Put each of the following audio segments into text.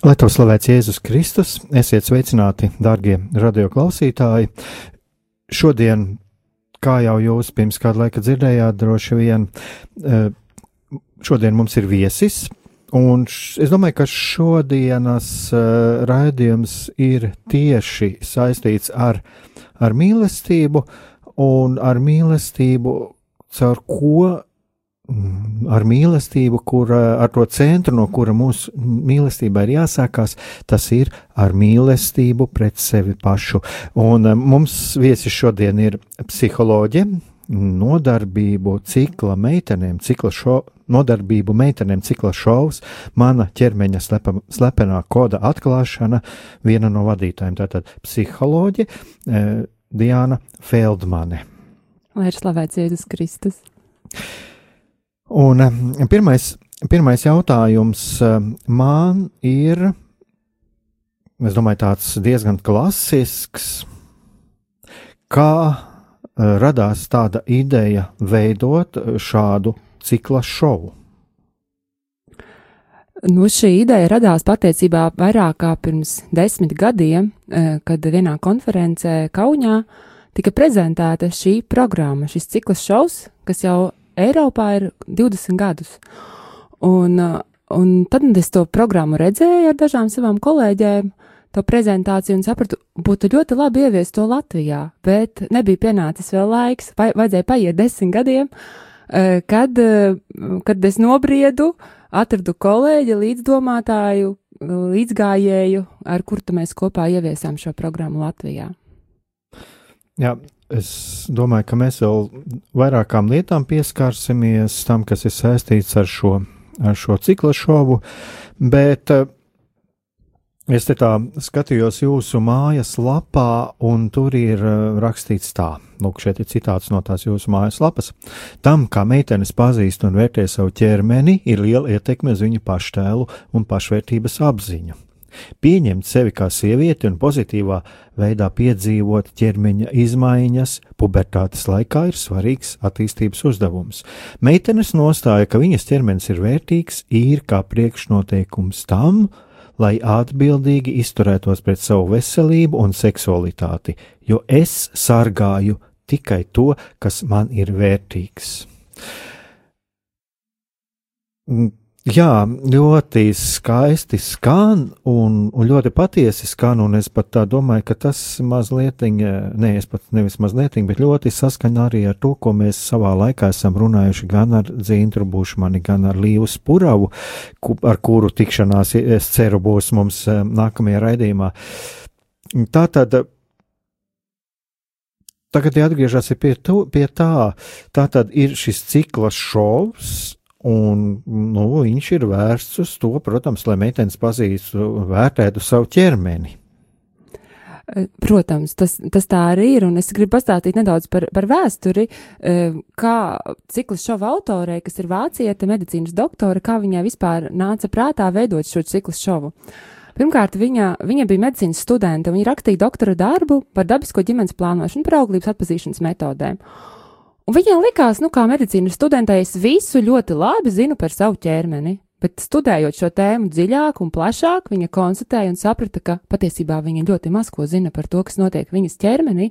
Lai to slavēts Jēzus Kristus, esiet sveicināti, darbie radioklausītāji. Šodien, kā jau jūs pirms kāda laika dzirdējāt, droši vien eh, šodien mums ir viesis. Un es domāju, ka šodienas uh, raidījums ir tieši saistīts ar, ar mīlestību, un ar mīlestību, caur ko ar mīlestību, kur ar to centru, no kura mūsu mīlestībai ir jāsākās, tas ir ar mīlestību pret sevi pašu. Un eh, mums viesis šodien ir psiholoģe, nodarbību cikla meitenēm, cikla šo, nodarbību meitenēm cikla šovs, mana ķermeņa slepa, slepenā koda atklāšana, viena no vadītājiem, tātad psiholoģe eh, Diana Feldmane. Lai ir slavēts Jēzus Kristus. Un eh, pirmais, pirmais jautājums eh, man ir, es domāju, tāds diezgan klasisks. Kā eh, radās tāda ideja veidot šādu cikla šovu? Nu, šī ideja radās patiesībā vairāk kā pirms desmit gadiem, kad vienā konferencē Kaunijā tika prezentēta šī programma, šis cikls šovs, kas jau Eiropā ir 20 gadus. Un, uh, un tad es to programmu redzēju ar dažām savām kolēģēm, to prezentāciju un sapratu, būtu ļoti labi ieviest to Latvijā, bet nebija pienācis vēl laiks, vai, vajadzēja paiet desmit gadiem, uh, kad, uh, kad es nobriedu, atradu kolēģi, līdzdomātāju, līdzgājēju, ar kuru mēs kopā ieviesām šo programmu Latvijā. Jā, Es domāju, ka mēs vēl vairākām lietām pieskarsimies tam, kas ir saistīts ar šo, ar šo cikla šovu, bet uh, es te tā skatījos jūsu mājas lapā, un tur ir uh, rakstīts tā. Lūk, šeit ir citāts no tās jūsu mājas lapas. Tam, kā meitenes pazīst un vērtē savu ķermeni, ir liela ietekme uz viņu paštēlu un pašvērtības apziņu. Pieņemt sevi kā sievieti un pozitīvā veidā piedzīvot ķermeņa izmaiņas pubertātes laikā ir svarīgs attīstības uzdevums. Meitenes nostāja, ka viņas ķermenis ir vērtīgs, ir kā priekšnoteikums tam, lai atbildīgi izturētos pret savu veselību un seksualitāti, jo es sargāju tikai to, kas man ir vērtīgs. Jā, ļoti skaisti skan un, un ļoti patiesi skan, un es pat tā domāju, ka tas mazliet, ne, es pat nevis mazliet, bet ļoti saskaņa arī ar to, ko mēs savā laikā esam runājuši gan ar Dzīntru Bušmani, gan ar Līvu Spuravu, ku, ar kuru tikšanās, es ceru, būs mums eh, nākamajā raidījumā. Tā tad. Tagad jāatgriežas pie, tu, pie tā, tā tad ir šis cikls šovs, Un, nu, viņš ir vērsts uz to, protams, lai meitenes pazīstu, vērtētu savu ķermeni. Eh, protams, tas, tas tā arī ir, un es gribu pastāstīt nedaudz par, par vēsturi, eh, kā cikla šova autorei, kas ir vācieta medicīnas doktore, kā viņai vispār nāca prātā veidot šo cikla šovu. Pirmkārt, viņa, viņa bija medicīnas studente, viņa rakstīja doktora darbu par dabisko ģimenes plānošanu, par auglības atpazīšanas metodēm. Un viņai likās, nu, kā medicīnas studentei, es visu ļoti labi zinu par savu ķermeni. Bet studējot šo tēmu dziļāk un plašāk, viņa konstatēja un saprata, ka patiesībā viņa ļoti maz ko zina par to, kas notiek viņas ķermenī,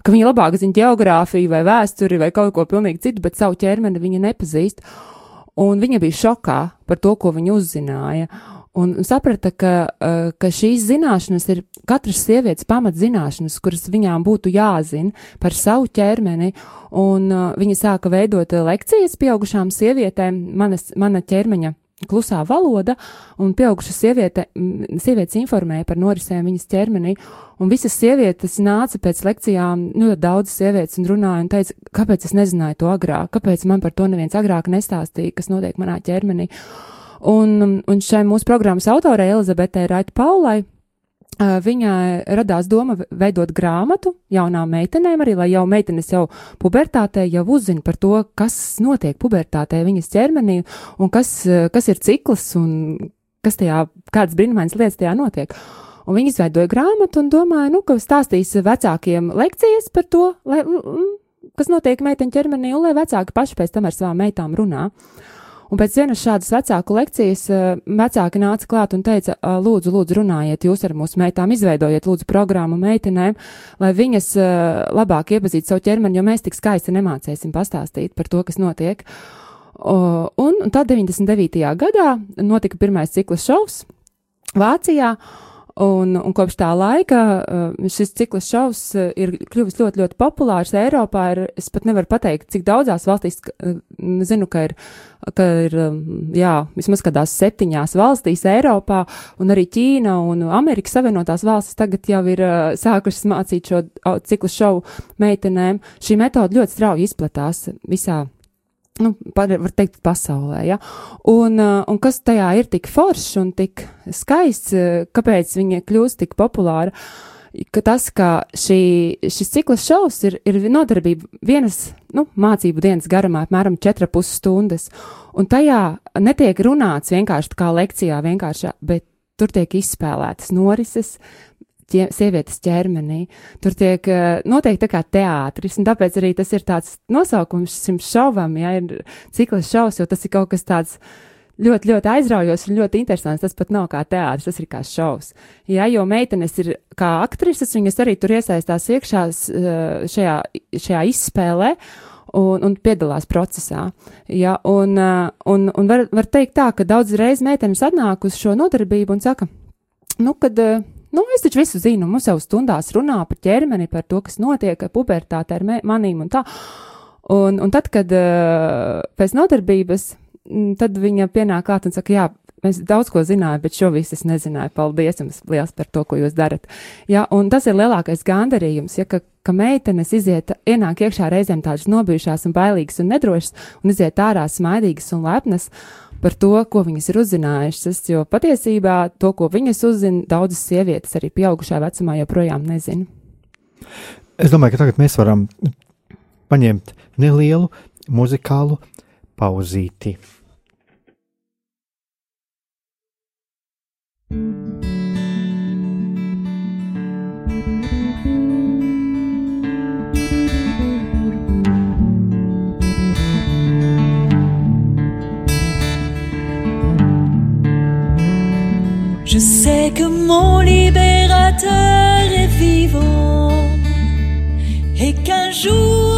ka viņa labāk zina geogrāfiju vai vēsturi vai kaut ko pilnīgi citu, bet savu ķermeni viņa nepazīst. Un viņa bija šokā par to, ko viņa uzzināja. Un saprata, ka, uh, ka šīs zināšanas ir katras sievietes pamatzināšanas, kuras viņām būtu jāzina par savu ķermeni, un uh, viņa sāka veidot lekcijas pieaugušām sievietēm, manas, mana ķermeņa klusā valoda, un pieauguša sieviete, sievietes informēja par norisēm viņas ķermenī, un visas sievietes nāca pēc lekcijām, nu, daudz sievietes un runāja un teica, kāpēc es nezināju to agrāk, kāpēc man par to neviens agrāk nestāstīja, kas notiek manā ķermenī. Un, un šai mūsu programmas autorei Elizabetei Raita Paulai Viņai radās doma veidot grāmatu jaunām meitenēm, arī lai jau meitenes jau pubertātē jau uzzina par to, kas notiek pubertātē viņas ķermenī un kas, kas ir cikls un kas tajā, kādas brīnumainas lietas tajā notiek. Un viņi izveidoja grāmatu un domāja, nu, ka stāstīs vecākiem lekcijas par to, lai, kas notiek meiteņu ķermenī, un lai vecāki paši pēc tam ar savām meitām runā. Uh, Un pēc vienas šādas vecāku lekcijas eh, vecāki nāca klāt un teica, lūdzu, lūdzu, runājiet jūs ar mūsu meitām, izveidojiet lūdzu programmu meitenēm, lai viņas labāk iepazītu savu ķermeni, jo mēs tik skaisti nemācēsim pastāstīt par to, kas notiek. Un, un tad 99. gadā notika pirmais cikla šovs Vācijā. Un, un kopš tā laika šis cikls šovs ir kļuvis ļoti, ļoti populārs Eiropā. Ir, es pat nevaru pateikt, cik daudzās valstīs, zinu, ka ir ka ir, um, jā, vismaz kādās septiņās valstīs Eiropā, un arī Ķīna un Amerikas Savienotās valstis tagad jau ir sākušas mācīt šo ciklu šovu meitenēm. Šī metode ļoti strauji izplatās visā nu, par, var teikt, pasaulē. Ja? Un, uh, un kas tajā ir tik foršs un tik skaists, uh, kāpēc viņa kļūst tik populāra? ka tas, ka šī, šis cikls šovs ir, ir nodarbība vienas nu, mācību dienas garumā, apmēram 4,5 stundas. Un tajā netiek runāts vienkārši kā lekcijā, vienkārši, bet tur tiek izspēlētas norises. Ķie, sievietes ķermenī. Tur tiek uh, noteikti tā kā teātris, un tāpēc arī tas ir tāds nosaukums šim šovam, ja ir cikls šovs, jo tas ir kaut kas tāds uh, ļoti, ļoti aizraujošs un ļoti interesants. Tas pat nav kā teātris, tas ir kā šovs. Jā, jo meitenes ir kā aktrises, viņas arī tur iesaistās iekšā šajā, šajā izspēlē. Un, un piedalās procesā. Ja, un un, un var, var teikt tā, ka daudz reizes meitenes atnāk uz šo nodarbību un saka, nu, kad, nu, es taču visu zinu, mums jau stundās runā par ķermeni, par to, kas notiek ar pubertāti, ar manīm un tā. Un, un tad, kad pēc nodarbības Mm, tad viņa pienāk klāt un saka, jā, mēs daudz ko zinājām, bet šo visu es nezināju. Paldies jums liels par to, ko jūs darat. Jā, un tas ir lielākais gandarījums, ja, ka, ka meitenes iziet, ienāk iekšā reizēm tādas nobijušās un bailīgas un nedrošas, un iziet ārā smaidīgas un lepnas par to, ko viņas ir uzzinājušas, jo patiesībā to, ko viņas uzzina, daudzas sievietes arī pieaugušā vecumā joprojām nezina. Es domāju, ka tagad mēs varam paņemt nelielu muzikālu pauzīti. Je sais que mon libérateur est vivant et qu'un jour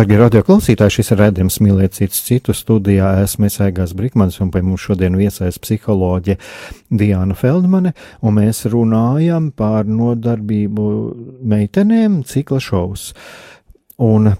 Darbie radioklausītāji, šis ir redzējums mīlēt citus citu studijā. Esmu Aigās Brikmans un pie mums šodien viesaist psiholoģe Diana Feldmane, un mēs runājam par nodarbību meitenēm cikla šovs. Un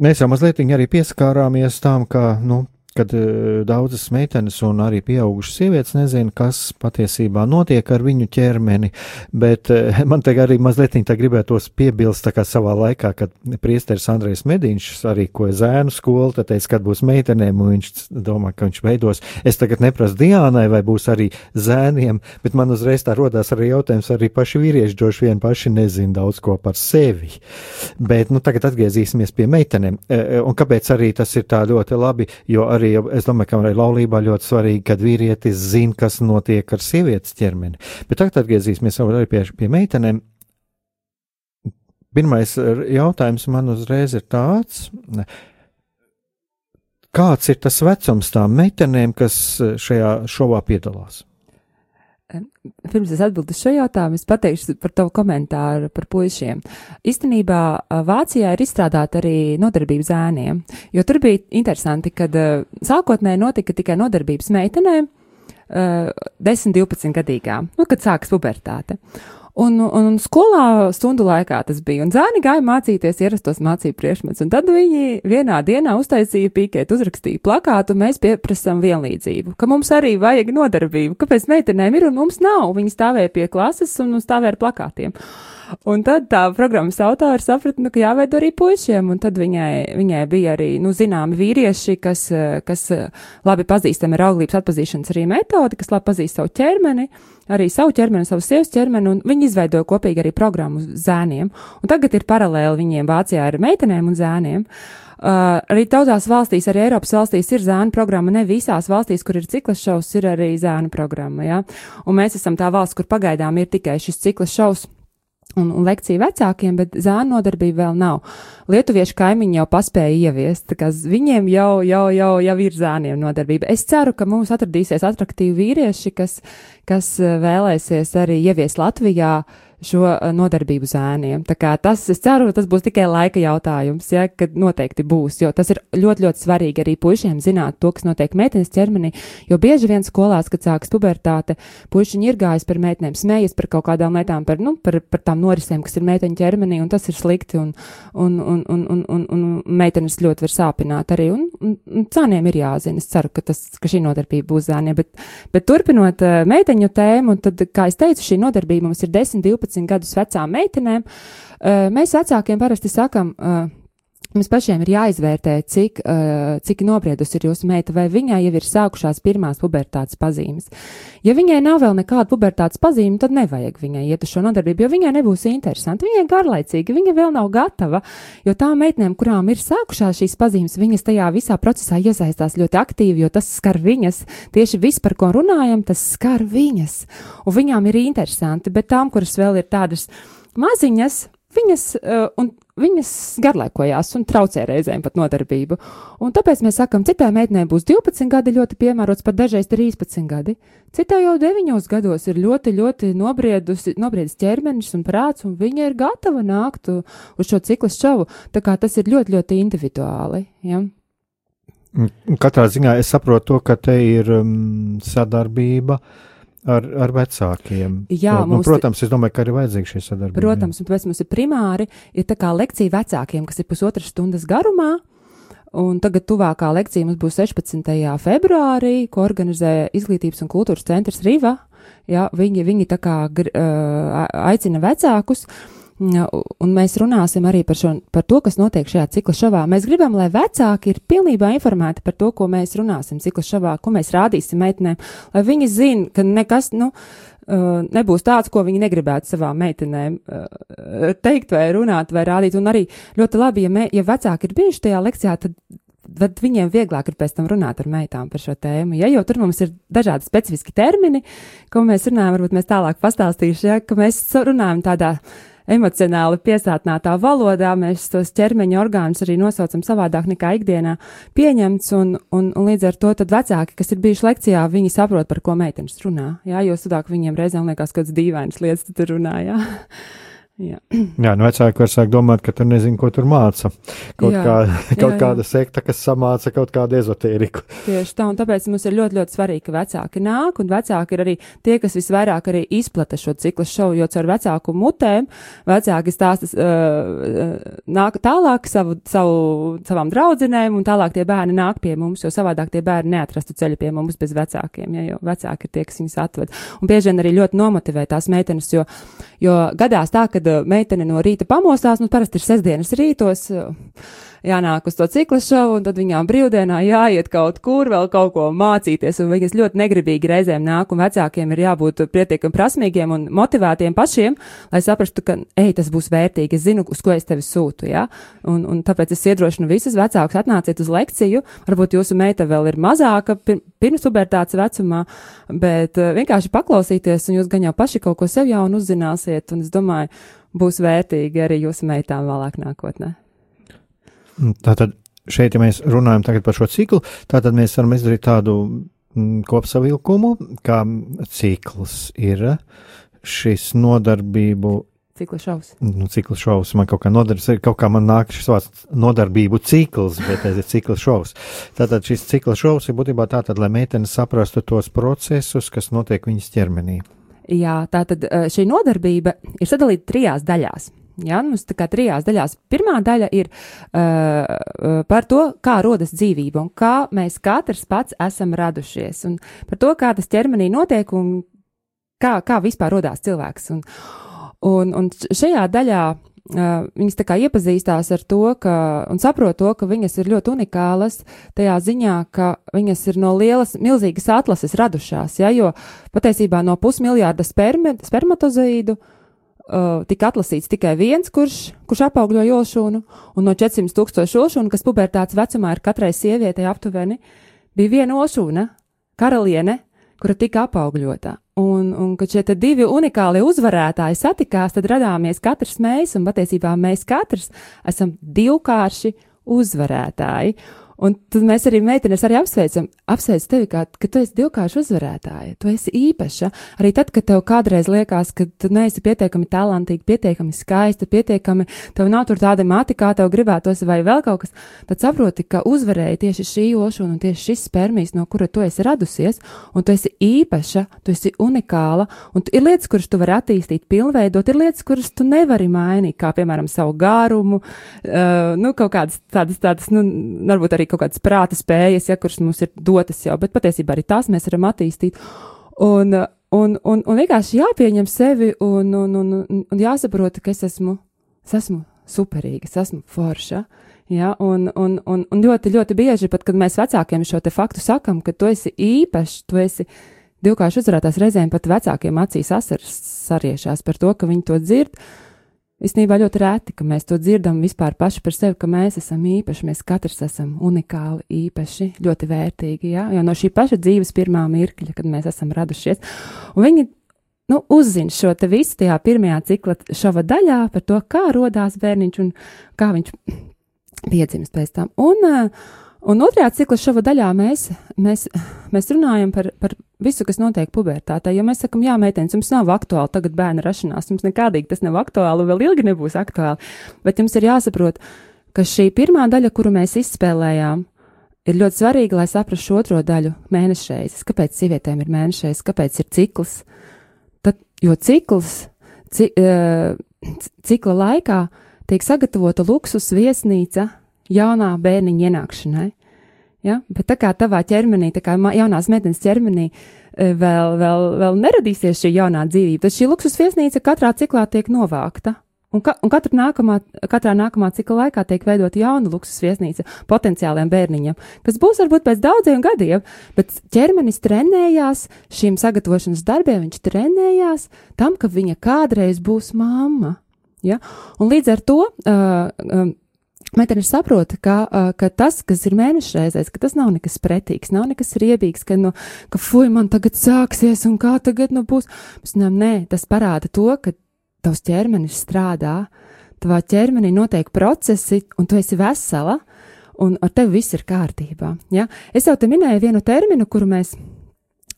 mēs jau mazliet arī pieskārāmies tam, ka, nu, kad uh, daudzas meitenes un arī pieaugušas sievietes nezina, kas patiesībā notiek ar viņu ķermeni, bet uh, man te arī mazliet tā gribētos piebilst, tā kā savā laikā, kad priesteris Andrejs Mediņš arī ko zēnu skolu, tad teica, kad būs meitenēm, un viņš domā, ka viņš veidos. Es tagad neprasu Diānai, vai būs arī zēniem, bet man uzreiz tā rodās arī jautājums, arī paši vīrieši droši vien paši nezina daudz ko par sevi. Bet, nu, tagad atgriezīsimies pie meitenēm. E, Un kāpēc arī tas ir tā ļoti labi, jo arī es domāju, ka arī laulībā ļoti svarīgi, kad vīrietis zina, kas notiek ar sievietes ķermeni. Bet tagad atgriezīsimies arī pie, pie meitenēm. Pirmais jautājums man uzreiz ir tāds. Kāds ir tas vecums tām meitenēm, kas šajā šovā piedalās? Pirms es atbildēšu šo jautājumu, es pateikšu par tavu komentāru par puišiem. Īstenībā Vācijā ir izstrādāta arī nodarbība zēniem, jo tur bija interesanti, kad sākotnēji notika tikai nodarbības meitenēm, 10, 12 gadīgām, nu, kad sākas pubertāte. Un, un, un skolā stundu laikā tas bija, un zēni gāja mācīties ierastos mācību priekšmetus, un tad viņi vienā dienā uztaisīja pīkēt, uzrakstīja plakātu, mēs pieprasam vienlīdzību, ka mums arī vajag nodarbību, kāpēc meitenēm ir un mums nav, viņi stāvēja pie klases un stāvēja ar plakātiem. Un tad tā programmas autora saprata, nu, ka jāveido arī puišiem, un tad viņai, viņai bija arī, nu, zināmi vīrieši, kas, kas labi pazīstami ar auglības atpazīšanas arī metodi, kas labi pazīst savu ķermeni, arī savu ķermeni, savu sievas ķermeni, un viņi izveidoja kopīgi arī programmu zēniem. Un tagad ir paralēli viņiem Vācijā ar meitenēm un zēniem. Uh, arī daudzās valstīs, arī Eiropas valstīs ir zēna programma. Ne visās valstīs, kur ir cikla šovs, ir arī zēna programma. Ja? Un mēs esam tā valsts, kur pagaidām ir tikai šis cikla šovs un, un lekcija vecākiem, bet zēnu nodarbība vēl nav. Lietuviešu kaimiņi jau paspēja ieviest, tā kā viņiem jau, jau, jau, jau ir zēniem nodarbība. Es ceru, ka mums atradīsies atraktīvi vīrieši, kas, kas vēlēsies arī ieviest Latvijā šo nodarbību zēniem. Tā kā tas, es ceru, tas būs tikai laika jautājums, ja, kad noteikti būs, jo tas ir ļoti, ļoti svarīgi arī puišiem zināt to, kas notiek meitenes ķermenī, jo bieži vien skolās, kad sākas pubertāte, puišiņi ir gājis par meitenēm, smējas par kaut kādām lietām, par, nu, par, par tām norisēm, kas ir meiteņu ķermenī, un tas ir slikti, un, un, un, un, un, un, un meitenes ļoti var sāpināt arī, un, un, un cāniem ir jāzina. Es ceru, ka, tas, ka šī nodarbība būs zēniem, bet, bet turpinot uh, meiteņu tēmu, tad, kā es teicu, šī nodarbība mums ir 10, 12 gadus vecām meitenēm. Mēs vecākiem parasti sakam, Mums pašiem ir jāizvērtē, cik, uh, cik nobriedusi ir jūsu meita, vai viņai jau ir sākušās pirmās pubertātes pazīmes. Ja viņai nav vēl nekāda pubertātes pazīme, tad nevajag viņai iet uz šo nodarbību, jo viņai nebūs interesanti. Viņai garlaicīgi, viņa vēl nav gatava, jo tām meitenēm, kurām ir sākušās šīs pazīmes, viņas tajā visā procesā iesaistās ļoti aktīvi, jo tas skar viņas. Tieši viss, par ko runājam, tas skar viņas. Un viņām ir interesanti, bet tām, kuras vēl ir tādas maziņas, viņas, uh, viņas garlaikojās un traucē reizēm pat nodarbību. Un tāpēc mēs sakam, citai meitenei būs 12 gadi ļoti piemērots, pat dažreiz 13 gadi. Citai jau 9 gados ir ļoti, ļoti nobriedis ķermenis un prāts, un viņa ir gatava nākt uz šo ciklu šovu. Tā kā tas ir ļoti, ļoti individuāli. Ja? Katrā ziņā es saprotu to, ka te ir um, sadarbība ar, ar vecākiem. Jā, nu, mums- protams, es domāju, ka arī vajadzīga šī sadarbība. Protams, un tāpēc mums ir primāri, ir tā kā lekcija vecākiem, kas ir pusotras stundas garumā. Un tagad tuvākā lekcija mums būs 16. februārī, ko organizē Izglītības un kultūras centrs Riva. Ja, viņi, viņi tā kā gr, uh, aicina vecākus, ja, un mēs runāsim arī par, šo, par to, kas notiek šajā cikla šovā. Mēs gribam, lai vecāki ir pilnībā informēti par to, ko mēs runāsim cikla šovā, ko mēs rādīsim meitenēm, lai viņi zina, ka nekas, nu, uh, nebūs tāds, ko viņi negribētu savām meitenēm uh, teikt vai runāt vai rādīt. Un arī ļoti labi, ja, me, ja vecāki ir bijuši tajā lekcijā, tad, tad viņiem vieglāk ir pēc tam runāt ar meitām par šo tēmu. Ja, jo tur mums ir dažādi specifiski termini, ko mēs runājam, varbūt mēs tālāk pastāstīšu, ja, ka mēs runājam tādā emocionāli piesātnētā valodā, mēs tos ķermeņa orgānus arī nosaucam savādāk nekā ikdienā pieņemts, un, un, un līdz ar to tad vecāki, kas ir bijuši lekcijā, viņi saprot, par ko meitenes runā, jā, jo studāk viņiem reizēm liekas kāds dīvainas lietas, tur runā, jā. Jā. Jā, nu vecāki var sākt domāt, ka tur nezinu, ko tur māca. Kaut, Jā, kā, kaut jā, jā. kāda sekta, kas samāca kaut kādu ezotēriku. Tieši tā, un tāpēc mums ir ļoti, ļoti svarīgi, ka vecāki nāk, un vecāki ir arī tie, kas visvairāk arī izplata šo ciklu šovu, jo caur vecāku mutēm vecāki stāsta, uh, nāk tālāk savu, savu, savām draudzenēm, un tālāk tie bērni nāk pie mums, jo savādāk tie bērni neatrastu ceļu pie mums bez vecākiem, ja, jo vecāki ir tie, kas viņus atved. Un bieži vien arī ļoti nomotivē tās meitenes, jo, jo gadās tā, ka meitene no rīta pamostās, nu parasti ir sestdienas rītos. Uh, jānāk uz to ciklu šovu, un tad viņām brīvdienā jāiet kaut kur vēl kaut ko mācīties, un viņas ļoti negribīgi reizēm nāk, un vecākiem ir jābūt pietiekami prasmīgiem un motivētiem pašiem, lai saprastu, ka, ej, tas būs vērtīgi, es zinu, uz ko es tevi sūtu, jā, un, un tāpēc es iedrošinu visus vecākus atnāciet uz lekciju, varbūt jūsu meita vēl ir mazāka, pir pirms pubertātes vecumā, bet uh, vienkārši paklausīties, un jūs gan jau paši kaut ko sev jaunu uzzināsiet, un es domāju, būs vērtīgi arī jūsu meitām vēlāk nākotnē. Tātad šeit, ja mēs runājam par šo ciklu, tātad mēs varam izdarīt tādu mm, kopsavilkumu, kā cikls ir šis nodarbību. Cikla šaus. Nu, cikls šovs man kaut kā nodarbs, kaut kā man nāk šis vārds nodarbību cikls, bet tas ir cikls šovs. Tātad šis cikls šovs ir būtībā tātad, lai meitenes saprastu tos procesus, kas notiek viņas ķermenī. Jā, tā tad eh, šī nodarbība ir sadalīta trijās daļās. Jā, mums tā kā trijās daļās. Pirmā daļa ir uh, par to, kā rodas dzīvība un kā mēs katrs pats esam radušies, un par to, kā tas ķermenī notiek un kā, kā vispār rodās cilvēks. Un, un, un šajā daļā uh, viņas tā kā iepazīstās ar to, ka, un saprot to, ka viņas ir ļoti unikālas tajā ziņā, ka viņas ir no lielas, milzīgas atlases radušās, ja, jo patiesībā no pusmiljārda sperme, spermatozoīdu uh, tika atlasīts tikai viens, kurš, kurš apaugļo jošūnu, un no 400 tūkstošu ošūnu, kas pubertātes vecumā ir katrai sievietei aptuveni, bija viena ošūna, karaliene, kura tika apaugļota. Un, un kad šie divi unikāli uzvarētāji satikās, tad radāmies katrs mēs, un patiesībā mēs katrs esam divkārši uzvarētāji. Un tad mēs arī meitenes arī apsveicam, apsveicam tevi, kā, ka tu esi divkārši uzvarētāja, tu esi īpaša. Arī tad, kad tev kādreiz liekas, ka tu neesi pietiekami talantīga, pietiekami skaista, pietiekami, tev nav tur tāda mati, kā tev gribētos, vai vēl kaut kas, tad saproti, ka uzvarēja tieši šī ošana un tieši šis spermijas, no kura tu esi radusies, un tu esi īpaša, tu esi unikāla, un ir lietas, kuras tu vari attīstīt, pilnveidot, ir lietas, kuras tu nevari mainīt, kā piemēram savu gārumu, uh, nu, kaut kādas tādas, tādas, nu, varbūt arī kaut kādas prāta spējas, ja, kuras mums ir dotas jau, bet patiesībā arī tās mēs varam attīstīt. Un, un, un, un vienkārši jāpieņem sevi un, un, un, un, jāsaprot, ka es esmu, es esmu superīga, es esmu forša. Ja, un, un, un, un ļoti, ļoti bieži, pat kad mēs vecākiem šo faktu sakam, ka tu esi īpašs, tu esi divkārši uzvarētājs reizēm pat vecākiem acīs asaras sariešās par to, ka viņi to dzird. Īstenībā ļoti reti, ka mēs to dzirdam vispār paši par sevi, ka mēs esam īpaši, mēs katrs esam unikāli, īpaši, ļoti vērtīgi, jā, jau no šī paša dzīves pirmā mirkļa, kad mēs esam radušies. Un viņi, nu, uzzina šo te visu tajā pirmajā cikla šova daļā par to, kā rodās bērniņš un kā viņš piedzimst pēc tam. Un, uh, Un otrajā cikla šova daļā mēs, mēs, mēs runājam par, par visu, kas notiek pubertātē. Jo mēs sakam, jā, meitenes, jums nav aktuāli tagad bērna rašanās, jums nekādīgi tas nav aktuāli, vēl ilgi nebūs aktuāli. Bet jums ir jāsaprot, ka šī pirmā daļa, kuru mēs izspēlējām, ir ļoti svarīgi, lai saprastu otro daļu mēneša reizes. Kāpēc sievietēm ir mēneša reizes, kāpēc ir cikls? Tad, jo cikls, ci, uh, cikla laikā tiek sagatavota luksus viesnīca jaunā bērniņa ienākšanai. Ja? Bet tā kā tavā ķermenī, tā kā jaunās meitenes ķermenī, vēl, vēl, vēl neradīsies šī jaunā dzīvība, tad šī luksus viesnīca katrā ciklā tiek novākta. Un, ka, un katra nākamā, katrā nākamā cikla laikā tiek veidota jauna luksus viesnīca potenciāliem bērniņiem, kas būs varbūt pēc daudziem gadiem, bet ķermenis trenējās šīm sagatavošanas darbiem, viņš trenējās tam, ka viņa kādreiz būs mamma. Ja? Un līdz ar to. Uh, um, Meitene saprot, ka, uh, ka tas, kas ir mēneša reizēs, ka tas nav nekas pretīgs, nav nekas riebīgs, ka, nu, ka fuj, man tagad sāksies un kā tagad nu būs. Mēs zinām, nē, tas parāda to, ka tavs ķermenis strādā, tavā ķermenī notiek procesi, un tu esi vesela, un ar tevi viss ir kārtībā. Ja? Es jau te minēju vienu terminu, kuru mēs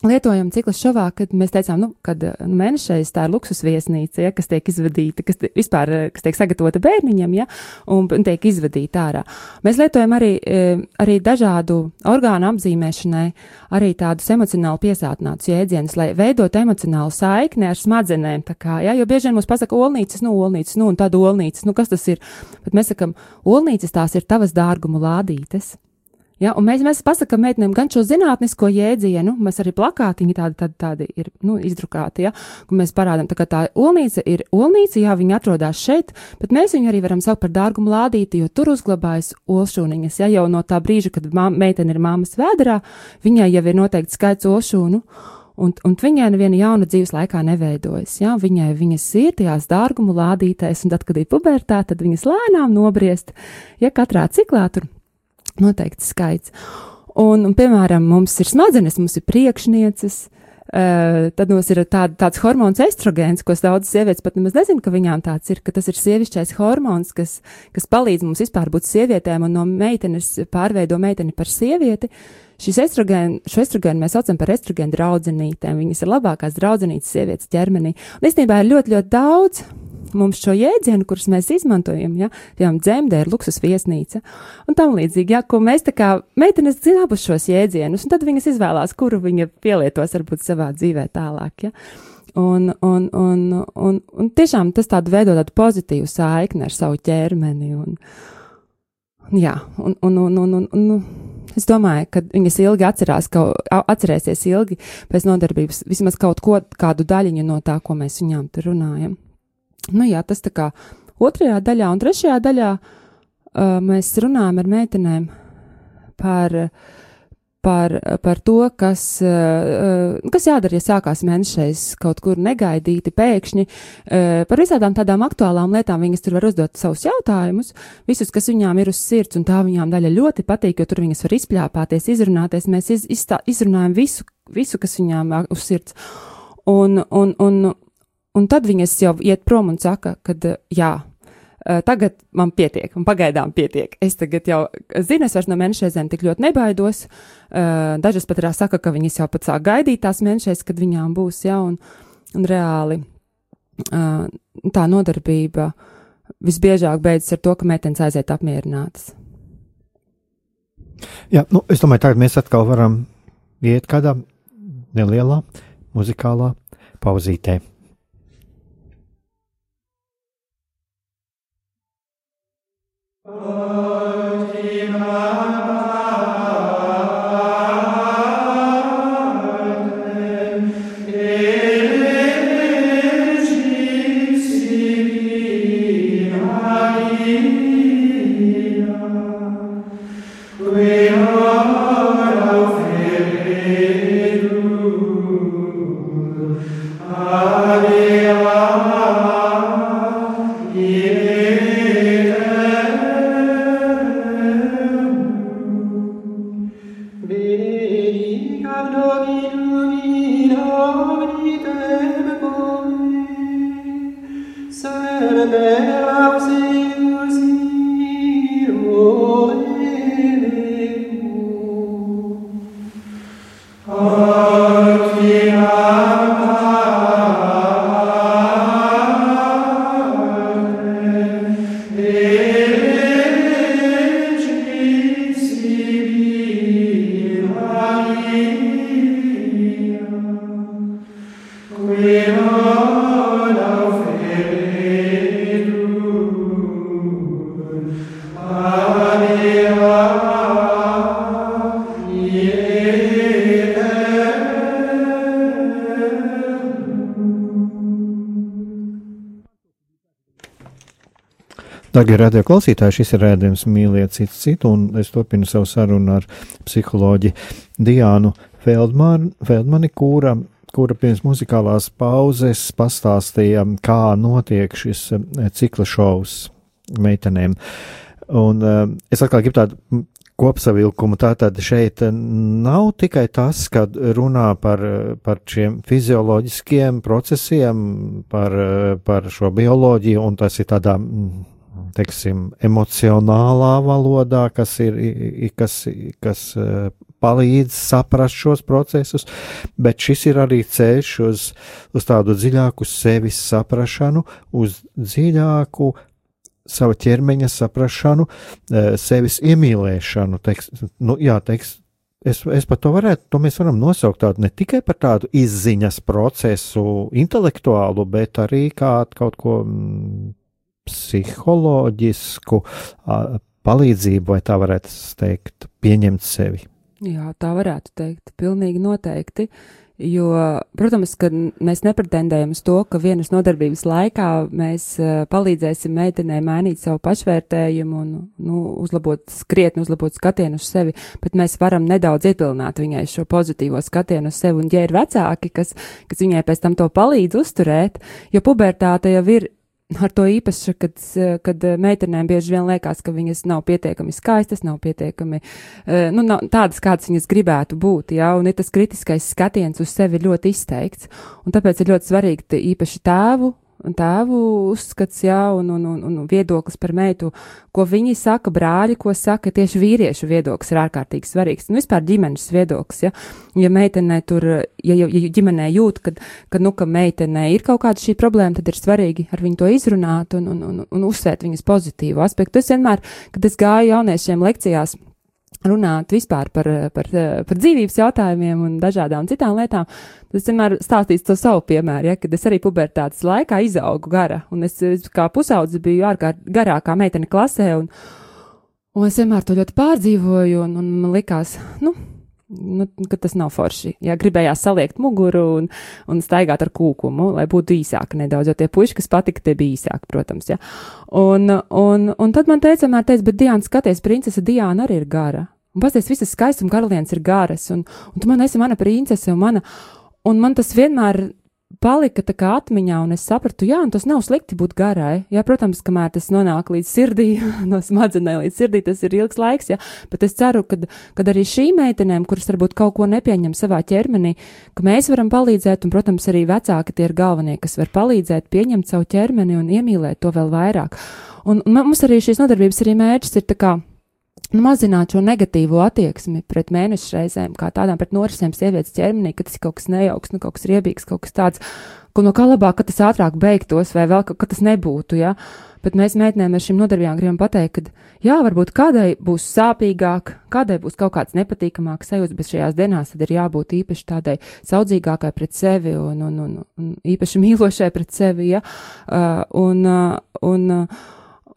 lietojam cikla šovā, kad mēs teicām, nu, kad nu, mēnešais tā ir luksus viesnīca, ja, kas tiek izvadīta, kas te, vispār, kas tiek sagatavota bērniņam, ja, un, un tiek izvadīta ārā. Mēs lietojam arī, e, arī dažādu orgānu apzīmēšanai, arī tādus emocionāli piesātinātus jēdzienus, lai veidot emocionālu saikni ar smadzenēm, tā kā, ja, jo bieži vien mums pasaka olnīcas, nu, olnīcas, nu, un tad olnīcas, nu, kas tas ir? Bet mēs sakam, olnīcas tās ir tavas dārgumu lādītes. Ja, un mēs, mēs pasakām meitenēm gan šo zinātnisko jēdzienu, mēs arī plakātiņi tādi, tādi, tādi ir nu, izdrukāti, ja, un mēs parādām, tā, ka tā olnīca ir olnīca, jā, viņa atrodas šeit, bet mēs viņu arī varam saukt par dārgumu lādīti, jo tur uzglabājas olšūniņas, ja jau no tā brīža, kad meitene ir māmas vēderā, viņai jau ir noteikti skaits olšūnu. Un, un viņai neviena jauna dzīves laikā neveidojas. Ja? Viņai viņas ir tajās dārgumu lādītēs, un tad, kad ir pubertā, tad viņas lēnām nobriest. Ja katrā ciklā tur noteikts skaits. Un, un, piemēram, mums ir smadzenes, mums ir priekšnieces, Uh, tad mums ir tād, tāds hormons estrogēns, ko daudzas sievietes pat nemaz nezina, ka viņām tāds ir, ka tas ir sievišķais hormons, kas, kas palīdz mums vispār būt sievietēm un no meitenes pārveido meiteni par sievieti. Šis estrogēn, šo estrogēnu mēs saucam par estrogēnu draudzenītēm. Viņas ir labākās draudzenītes sievietes ķermenī. Un īstenībā ir ļoti, ļoti daudz mums šo jēdzienu, kurus mēs izmantojam, ja, piemēram, dzemdē ir luksus viesnīca un tam līdzīgi, ja, ko mēs tā kā meitenes zina abus šos jēdzienus, un tad viņas izvēlās, kuru viņa pielietos varbūt savā dzīvē tālāk, ja. Un, un, un, un, un tiešām tas tādu veido tādu pozitīvu saikni ar savu ķermeni, un, jā, un, un, un, un, un, un es domāju, ka viņas ilgi atcerās, ka atcerēsies ilgi pēc nodarbības vismaz kaut ko, kādu daļiņu no tā, ko mēs viņām tur runājam. Nu, jā, tas tā kā otrajā daļā un trešajā daļā uh, mēs runājam ar meitenēm par, par, par to, kas, uh, kas jādara, ja sākās mēnešais kaut kur negaidīti, pēkšņi, uh, par visādām tādām aktuālām lietām viņas tur var uzdot savus jautājumus, visus, kas viņām ir uz sirds, un tā viņām daļa ļoti patīk, jo tur viņas var izpļāpāties, izrunāties, mēs iz, izstā, izrunājam visu, visu, kas viņām uz sirds. Un, un, un, Un tad viņas jau iet prom un saka, ka jā, tagad man pietiek, un pagaidām pietiek. Es tagad jau zinu, es vairs no mēnešreizēm tik ļoti nebaidos. Dažas pat arī saka, ka viņas jau pat sāk gaidīt tās mēnešreiz, kad viņām būs, jā, un, un reāli tā nodarbība visbiežāk beidzas ar to, ka meitenes aiziet apmierinātas. Jā, nu, es domāju, tagad mēs atkal varam iet kādā nelielā muzikālā pauzītē. Radio klausītāji, šis ir rādījums mīliet citu citu, un es turpinu savu sarunu ar psiholoģi Diānu Feldmani, Feldmani kura, kura pirms muzikālās pauzes pastāstīja, kā notiek šis eh, cikla šovs meitenēm. Un uh, es atkal gribu tādu kopsavilkumu. Tātad šeit nav tikai tas, kad runā par, par šiem fizioloģiskiem procesiem, par, par šo bioloģiju, un tas ir tādā teiksim, emocionālā valodā, kas ir, kas, kas eh, palīdz saprast šos procesus, bet šis ir arī ceļš uz, uz tādu dziļāku sevis saprašanu, uz dziļāku sava ķermeņa saprašanu, eh, sevis iemīlēšanu, teiks, nu, jā, teiks, Es, es pat to varētu, to mēs varam nosaukt tādu ne tikai par tādu izziņas procesu, intelektuālu, bet arī kā kaut ko mm, psiholoģisku palīdzību, vai tā varētu teikt, pieņemt sevi. Jā, tā varētu teikt, pilnīgi noteikti. Jo, protams, ka mēs nepretendējam uz to, ka vienas nodarbības laikā mēs palīdzēsim meitenei mainīt savu pašvērtējumu un nu, uzlabot, krietni uzlabot skatienu uz sevi, bet mēs varam nedaudz iepilināt viņai šo pozitīvo skatienu uz sevi. Un, ja ir vecāki, kas, kas viņai pēc tam to palīdz uzturēt, jo pubertāte jau ir ar to īpaši, kad, kad meitenēm bieži vien liekas, ka viņas nav pietiekami skaistas, nav pietiekami, eh, nu, nav tādas, kādas viņas gribētu būt, jā, un ir tas kritiskais skatiens uz sevi ļoti izteikts, un tāpēc ir ļoti svarīgi īpaši tēvu tēvu uzskats, jā, un, un, un, un viedoklis par meitu, ko viņi saka, brāļi, ko saka, tieši vīriešu viedoklis ir ārkārtīgi svarīgs. Nu, vispār ģimenes viedoklis, ja, ja meitenē tur, ja, ja, ja ģimenē jūt, ka, ka, nu, ka meitenē ir kaut kāda šī problēma, tad ir svarīgi ar viņu to izrunāt un, un, un, un uzsvērt viņas pozitīvu aspektu. Es vienmēr, kad es gāju jauniešiem lekcijās, runāt vispār par, par, par dzīvības jautājumiem un dažādām citām lietām, tad es vienmēr stāstīšu to savu piemēru, ja, kad es arī pubertātes laikā izaugu gara, un es, es kā pusaudze biju ārkārt garākā meitene klasē, un, un es vienmēr to ļoti pārdzīvoju, un, un man likās, nu, nu, ka tas nav forši. Jā, gribējās saliekt muguru un, un staigāt ar kūkumu, lai būtu īsāka nedaudz, jo tie puiši, kas patika, tie bija īsāki, protams, jā. Un, un, un tad man teica, man teica, bet Diana, skaties, princese Diana arī ir gara. Un pasties, visas skaistuma karalienes ir garas, un, un tu man esi mana princese un mana, un man tas vienmēr palika tā kā atmiņā, un es sapratu, jā, un tas nav slikti būt garai. Jā, protams, kamēr tas nonāk līdz sirdī, no smadzenē līdz sirdī, tas ir ilgs laiks, jā, bet es ceru, ka arī šīm meitenēm, kuras varbūt kaut ko nepieņem savā ķermenī, ka mēs varam palīdzēt, un, protams, arī vecāki tie ir galvenie, kas var palīdzēt pieņemt savu ķermeni un iemīlēt to vēl vairāk. Un, un mums arī šīs nodarbības arī mērķis ir tā kā mazināt šo negatīvo attieksmi pret mēnešu reizēm, kā tādām pret norisēm sievietes ķermenī, ka tas ir kaut kas nejauks, nu, kaut kas riebīgs, kaut kas tāds, ko no kā labāk, ka tas ātrāk beigtos, vai vēl, ka, ka tas nebūtu, jā. Ja? Bet mēs meitenēm ar šīm nodarbībām gribam pateikt, ka, jā, varbūt kādai būs sāpīgāk, kādai būs kaut kāds nepatīkamāks sajūts, bet šajās dienās tad ir jābūt īpaši tādai saudzīgākai pret sevi un, un, un, un īpaši mīlošai pret sevi, ja, uh, un, uh, un, uh,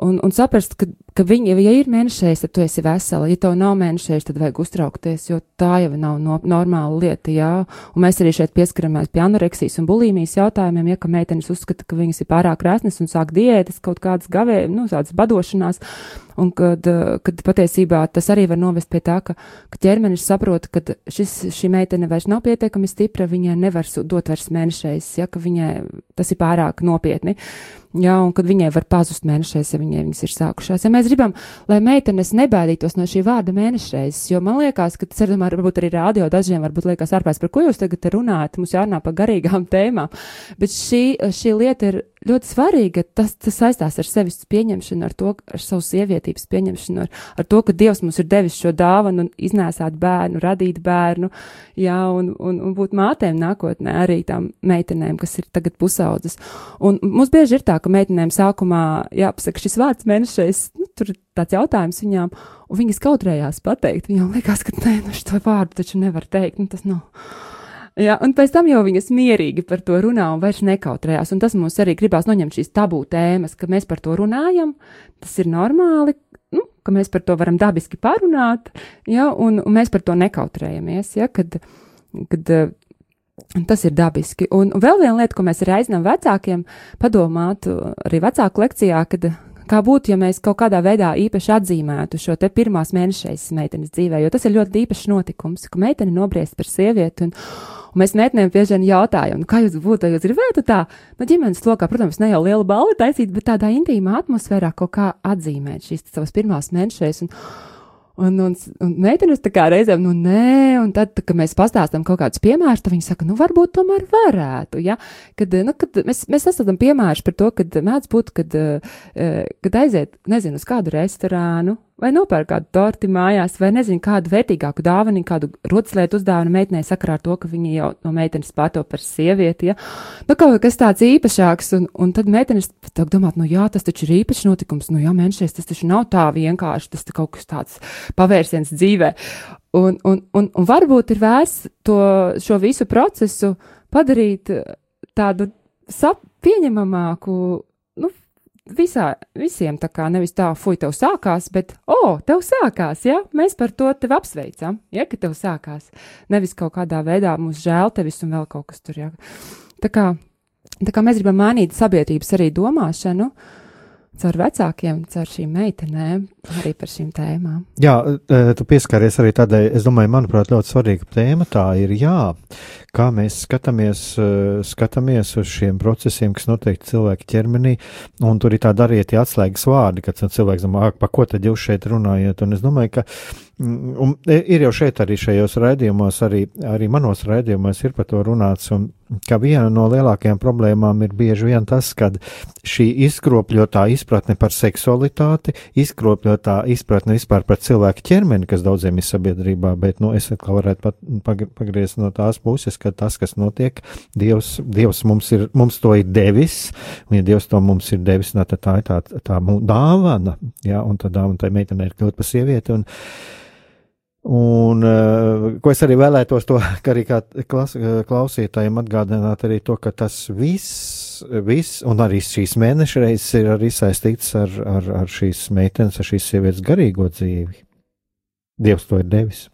un, un saprast, ka, ka viņi, ja ir mēnešais, tad tu esi vesela, ja tev nav mēnešais, tad vajag uztraukties, jo tā jau nav no, normāla lieta, jā, un mēs arī šeit pieskaramies pie anoreksijas un bulimijas jautājumiem, ja, ka meitenes uzskata, ka viņas ir pārāk resnes un sāk diētas, kaut kādas gavē, nu, tādas badošanās, un kad, kad patiesībā tas arī var novest pie tā, ka, ka ķermenis saprot, ka šis, šī meitene vairs nav pietiekami stipra, viņai nevar dot vairs mēnešais, ja, ka viņai tas ir pārāk nopietni. Jā, un kad viņai var pazust mēnešreiz, ja viņai viņas ir sākušās. Ja mēs gribam, lai meitenes nebaidītos no šī vārda mēnešreizes, jo man liekas, ka tas ir, varbūt arī rādio dažiem, varbūt liekas ārpēc, par ko jūs tagad runājat, mums jārunā par garīgām tēmām, bet šī, šī lieta ir ļoti svarīgi, ka tas, tas saistās ar sevis pieņemšanu, ar to, ar savu sievietības pieņemšanu, ar, ar to, ka Dievs mums ir devis šo dāvanu iznēsāt bērnu, radīt bērnu, jā, un, un, un būt mātēm nākotnē arī tām meitenēm, kas ir tagad pusaudzes. Un mums bieži ir tā, ka meitenēm sākumā jāpasaka šis vārds mēnešais, nu, tur tāds jautājums viņām, un viņas kautrējās pateikt, viņām liekas, ka nē, nu šo vārdu taču nevar teikt, nu tas nav. No Jā, un pēc tam jau viņas mierīgi par to runā un vairs nekautrējās. Un tas mums arī gribās noņemt šīs tabū tēmas, ka mēs par to runājam, tas ir normāli, nu, ka mēs par to varam dabiski parunāt, ja, un, un mēs par to nekautrējamies, ja, kad, kad tas ir dabiski. Un, un vēl viena lieta, ko mēs arī aicinām vecākiem padomāt, arī vecāku lekcijā, kad kā būtu, ja mēs kaut kādā veidā īpaši atzīmētu šo te pirmās mēnešreizes meitenes dzīvē, jo tas ir ļoti īpašs notikums, ka meitene nobriest par sievieti un, Un mēs meitenēm bieži vien jautājam, nu, kā jūs būtu, ja jūs gribētu tā, nu, ģimenes lokā, protams, ne jau liela balva taisīt, bet tādā intīmā atmosfērā kaut kā atzīmēt šīs savas pirmās mēnešreiz. Un, Un, un, un meitenes tā kā reizēm, nu, nē, un tad, kad mēs pastāstām kaut kādus piemērus, tad viņi saka, nu, varbūt tomēr varētu, ja, kad, nu, kad mēs, mēs esam piemērs par to, kad mēdz būt, kad, eh, kad aiziet, nezinu, uz kādu restorānu, vai nopērk kādu torti mājās, vai nezinu, kādu vērtīgāku dāvanu, kādu rotaslietu uzdāvinu meitenei sakarā ar to, ka viņa jau no meitenes pārto par sievieti, ja, nu, kaut kas tāds īpašāks, un, un tad meitenes tā domāt, nu, jā, tas taču ir īpašs notikums, nu, jā, mēnešais, tas taču nav tā vienkārši, tas kaut kas tāds pavērsiens dzīvē, un, un, un, un varbūt ir vērts to, šo visu procesu padarīt tādu sap, pieņemamāku, visā, visiem tā kā nevis tā, fuj, tev sākās, bet, o, oh, tev sākās, ja, mēs par to tevi apsveicam, ja, ka tev sākās. Nevis kaut kādā veidā mums žēl tevis un vēl kaut kas tur, ja. Tā kā, tā kā mēs gribam mainīt sabiedrības arī domāšanu, uh, caur vecākiem, caur šīm meitenēm, arī par šīm tēmām. Jā, e, tu pieskaries arī tādai, es domāju, manuprāt, ļoti svarīga tēma tā ir, jā, kā mēs skatāmies, e, skatāmies uz šiem procesiem, kas notiek cilvēka ķermenī, un tur ir tādi arī tie atslēgas vārdi, kad cilvēks domā, pa ko tad jūs šeit runājat, un es domāju, ka mm, un e, ir jau šeit arī šajos raidījumos, arī, arī manos raidījumos ir par to runāts, un ka viena no lielākajām problēmām ir bieži vien tas, ka šī izkropļotā izpratne par seksualitāti, izkropļotā izpratne vispār par cilvēku ķermeni, kas daudziem ir sabiedrībā, bet, nu, es atkal varētu pagriezt no tās puses, ka tas, kas notiek, Dievs, Dievs mums ir, mums to ir devis, un ja Dievs to mums ir devis, tad tā ir tā, tā dāvana, jā, un tā dāvana tai meitenei ir kļūt par sievieti, un, Un, uh, ko es arī vēlētos to, arī klas, eh, klausītājiem atgādināt arī to, ka tas viss, viss un arī šīs mēneša reizes ir arī saistīts ar, ar, ar šīs meitenes, ar šīs sievietes garīgo dzīvi. Dievs to ir devis.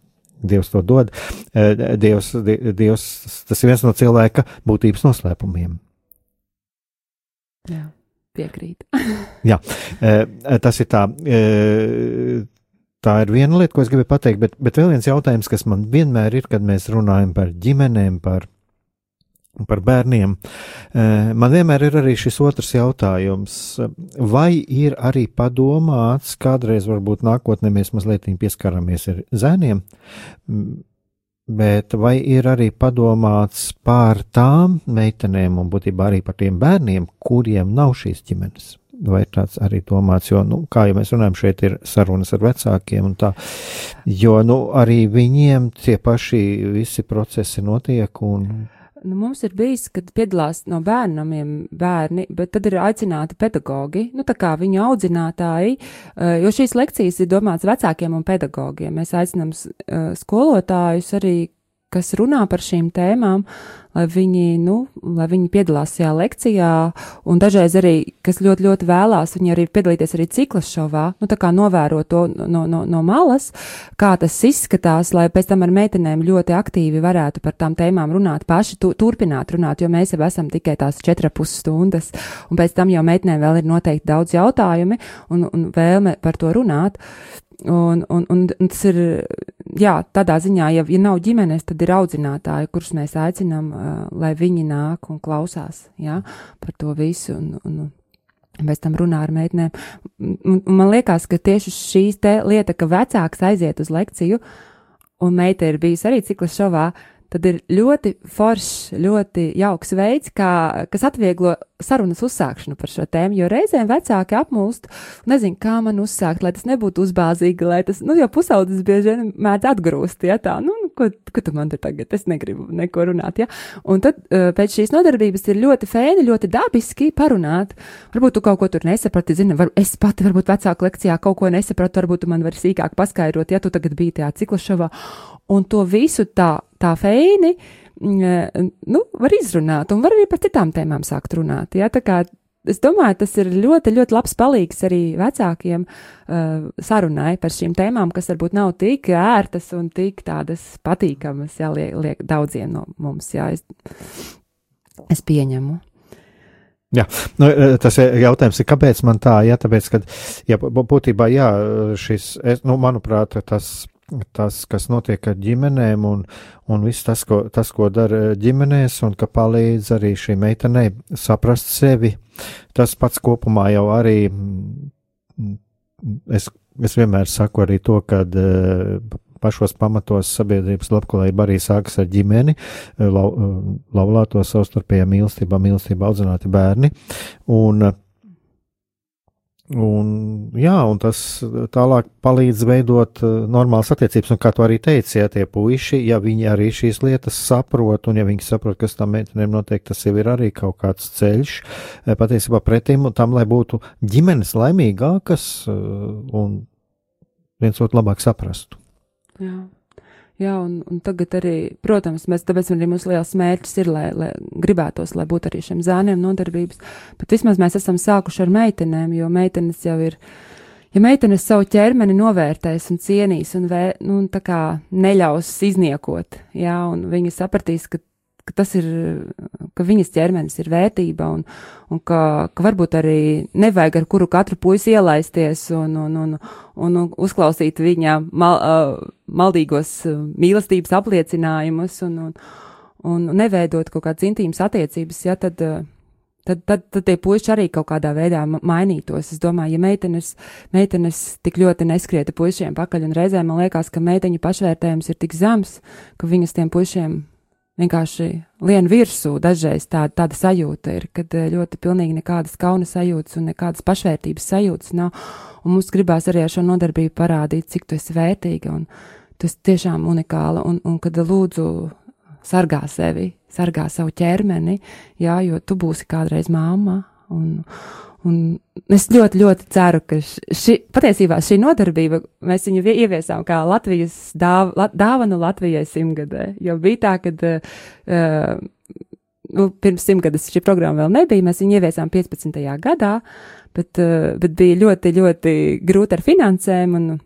Dievs to dod. Eh, Dievs, Dievs, tas ir viens no cilvēka būtības noslēpumiem. Jā, piekrīt. Jā, tas ir tā Tā ir viena lieta, ko es gribēju pateikt, bet, bet vēl viens jautājums, kas man vienmēr ir, kad mēs runājam par ģimenēm, par, par bērniem. Eh, man vienmēr ir arī šis otrs jautājums, vai ir arī padomāts, kādreiz varbūt nākotnē mēs mazliet pieskaramies ar zēniem, bet vai ir arī padomāts par tām meitenēm un būtībā arī par tiem bērniem, kuriem nav šīs ģimenes? Vai tāds arī domāts, jo, nu, kā jau mēs runājam, šeit ir sarunas ar vecākiem un tā, jo, nu, arī viņiem tie paši visi procesi notiek un. Nu, mums ir bijis, kad piedalās no bērnamiem bērni, bet tad ir aicināti pedagogi, nu tā kā viņu audzinātāji, eh, jo šīs lekcijas ir domāts vecākiem un pedagogiem. Mēs aicinām eh, skolotājus arī, kas runā par šīm tēmām, lai viņi, nu, lai viņi piedalās šajā lekcijā, un dažreiz arī, kas ļoti, ļoti vēlās, viņi arī piedalīties arī ciklas šovā, nu, tā kā novērot to no, no, no malas, kā tas izskatās, lai pēc tam ar meitenēm ļoti aktīvi varētu par tām tēmām runāt, paši tu, turpināt runāt, jo mēs jau esam tikai tās četras pusstundas, un pēc tam jau meitenēm vēl ir noteikti daudz jautājumi un, un vēlme par to runāt. Un, un, un, tas ir, jā, tādā ziņā, ja, ja nav ģimenes, tad ir audzinātāji, kurus mēs aicinām, lai viņi nāk un klausās, jā, par to visu. Un, un, Pēc tam runā ar meitenēm. Man liekas, ka tieši te lieta, ka vecāks aiziet uz lekciju, un meita ir bijusi arī cikla šovā, tad ir ļoti foršs, ļoti jauks veids, kā, kas atvieglo sarunas uzsākšanu par šo tēmu. Jo reizēm vecāki apmūst, nezinu, kā man uzsākt, lai tas nebūtu uzbāzīgi, lai tas, nu, jo pusaudzis bieži vien mēdz atgrūst, ja tā, nu, ko, ko tu man te tagad, es negribu neko runāt, ja. Un tad uh, pēc šīs nodarbības ir ļoti fēni, ļoti dabiski parunāt. Varbūt tu kaut ko tur nesaprati, zini, var, es pati varbūt vecāku lekcijā kaut ko nesapratu, varbūt tu man vari sīkāk paskaidrot, ja tu tagad biji tajā cikla šovā. Un to visu tā, tā feini Mm, nu, var izrunāt, un var arī par citām tēmām sākt runāt. Ja? Tā kā es domāju, tas ir ļoti, ļoti labs palīgs arī vecākiem uh, sarunai par šīm tēmām, kas varbūt nav tik ērtas un tik tādas patīkamas, jā, liek, liek daudziem no mums, jā, es, es pieņemu. Jā, nu, tas jautājums ir, kāpēc man tā, jā, tāpēc, ka, jā, būtībā, jā, šis, es, nu, manuprāt, tas tas, kas notiek ar ģimenēm, un, un viss tas, ko, tas, ko dara ģimenēs, un ka palīdz arī šī meitenei saprast sevi. Tas pats kopumā jau arī, mm, es, es vienmēr saku arī to, ka pašos pamatos sabiedrības labklājība arī sākas ar ģimeni, lau, laulāto savstarpējā mīlestībā, mīlestībā audzināti bērni. Un, Un, jā, un tas tālāk palīdz veidot uh, normālas attiecības. Un kā tu arī teici, ja tie puiši, ja viņi arī šīs lietas saprot, un ja viņi saprot, kas tam meitenēm notiek, tas jau ir arī kaut kāds ceļš eh, patiesībā pretim tam, lai būtu ģimenes laimīgākas uh, un viens otru labāk saprastu. Jā. Jā, un, un tagad arī, protams, mēs, tāpēc arī mūsu liels mērķis ir, lai, lai gribētos, lai būtu arī šiem zēniem nodarbības, bet vismaz mēs esam sākuši ar meitenēm, jo meitenes jau ir, ja meitenes savu ķermeni novērtēs un cienīs un, vē, nu, tā kā neļaus izniekot, jā, un viņi sapratīs, ka ka tas ir, ka viņas ķermenis ir vērtība un, un ka, ka varbūt arī nevajag ar kuru katru puisi ielaisties un, un, un, un, uzklausīt viņa mal, uh, maldīgos uh, mīlestības apliecinājumus un, un, un neveidot kaut kādas intīmas attiecības, ja tad. Uh, tad, tad, tad tie puiši arī kaut kādā veidā mainītos. Es domāju, ja meitenes, meitenes tik ļoti neskrieta puišiem pakaļ, un reizēm man liekas, ka meiteņu pašvērtējums ir tik zems, ka viņas tiem puišiem vienkārši lien virsū. Dažreiz tā, tāda sajūta ir, kad eh, ļoti pilnīgi nekādas kaunas sajūtas un nekādas pašvērtības sajūtas nav. Un mums gribās arī ar šo nodarbību parādīt, cik tu esi vērtīga un tu esi tiešām unikāla un, un kad lūdzu sargā sevi, sargā savu ķermeni, jā, jo tu būsi kādreiz māma. Un, Un es ļoti, ļoti ceru, ka ši, patiesībā šī nodarbība, mēs viņu ieviesām kā Latvijas dāv, dāvanu Latvijai simtgadē. Jo bija tā, ka uh, nu, pirms simtgades šī programma vēl nebija, mēs viņu ieviesām 15. gadā, bet, uh, bet bija ļoti, ļoti grūti ar finansēm. Un,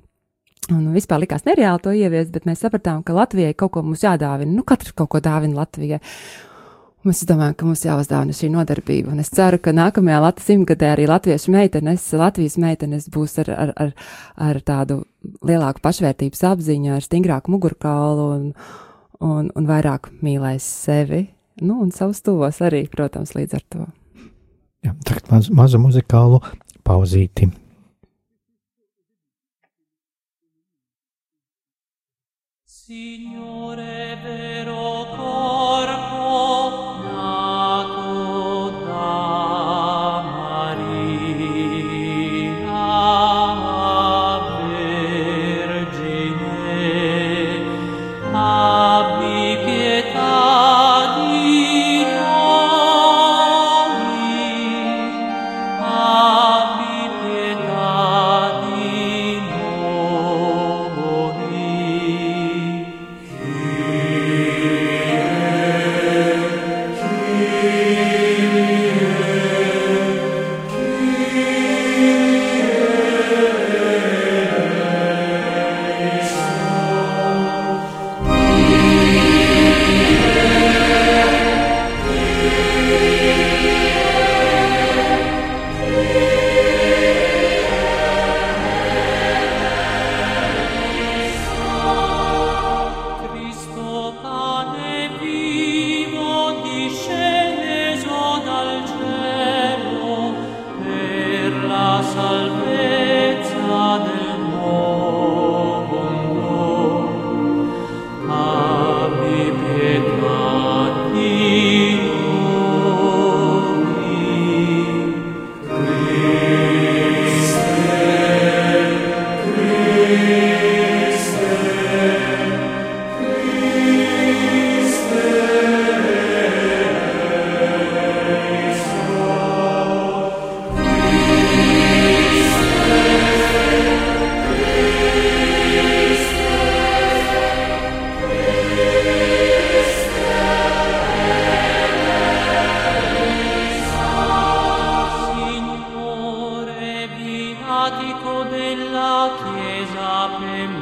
Un vispār likās nereāli to ieviest, bet mēs sapratām, ka Latvijai kaut ko mums jādāvina. Nu, katrs kaut ko dāvina Latvijai. Mēs domājam, ka mums jāuzdāvina šī nodarbība, un es ceru, ka nākamajā Latvijas simtgadē arī latviešu meitenes, Latvijas meitenes būs ar, ar, ar, ar tādu lielāku pašvērtības apziņu, ar stingrāku mugurkaulu un, un, un vairāk mīlēs sevi, nu, un savus tuvos arī, protams, līdz ar to. Jā, tagad maz, mazu muzikālu pauzīti. Signore vero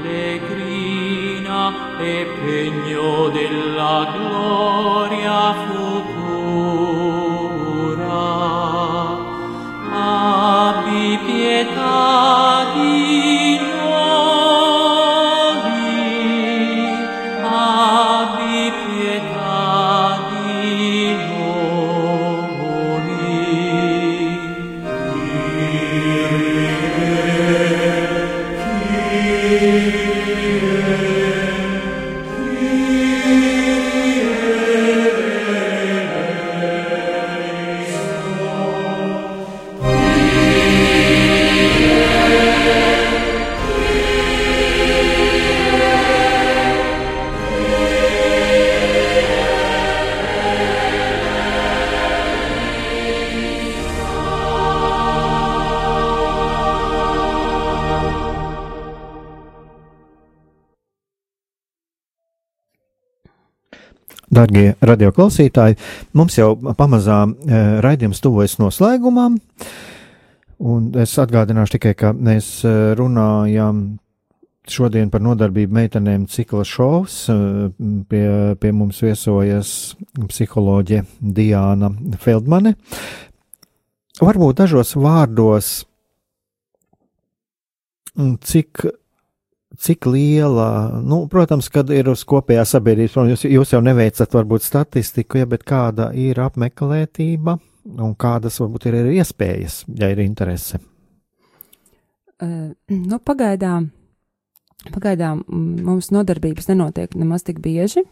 pellegrina e pegno della gloria futura. Abbi pietà Darbie radioklausītāji, mums jau pamazām e, raidījums tuvojas noslēgumam, un es atgādināšu tikai, ka mēs e, runājam šodien par nodarbību meitenēm cikla šovs. E, pie, pie mums viesojas psiholoģe Diāna Feldmane. Varbūt dažos vārdos, cik cik liela, nu, protams, kad ir uz kopējā sabiedrības, jūs, jūs jau neveicat varbūt statistiku, ja, bet kāda ir apmeklētība un kādas varbūt ir arī iespējas, ja ir interese? Uh, nu, pagaidām, pagaidām mm, mums nodarbības nenotiek nemaz tik bieži.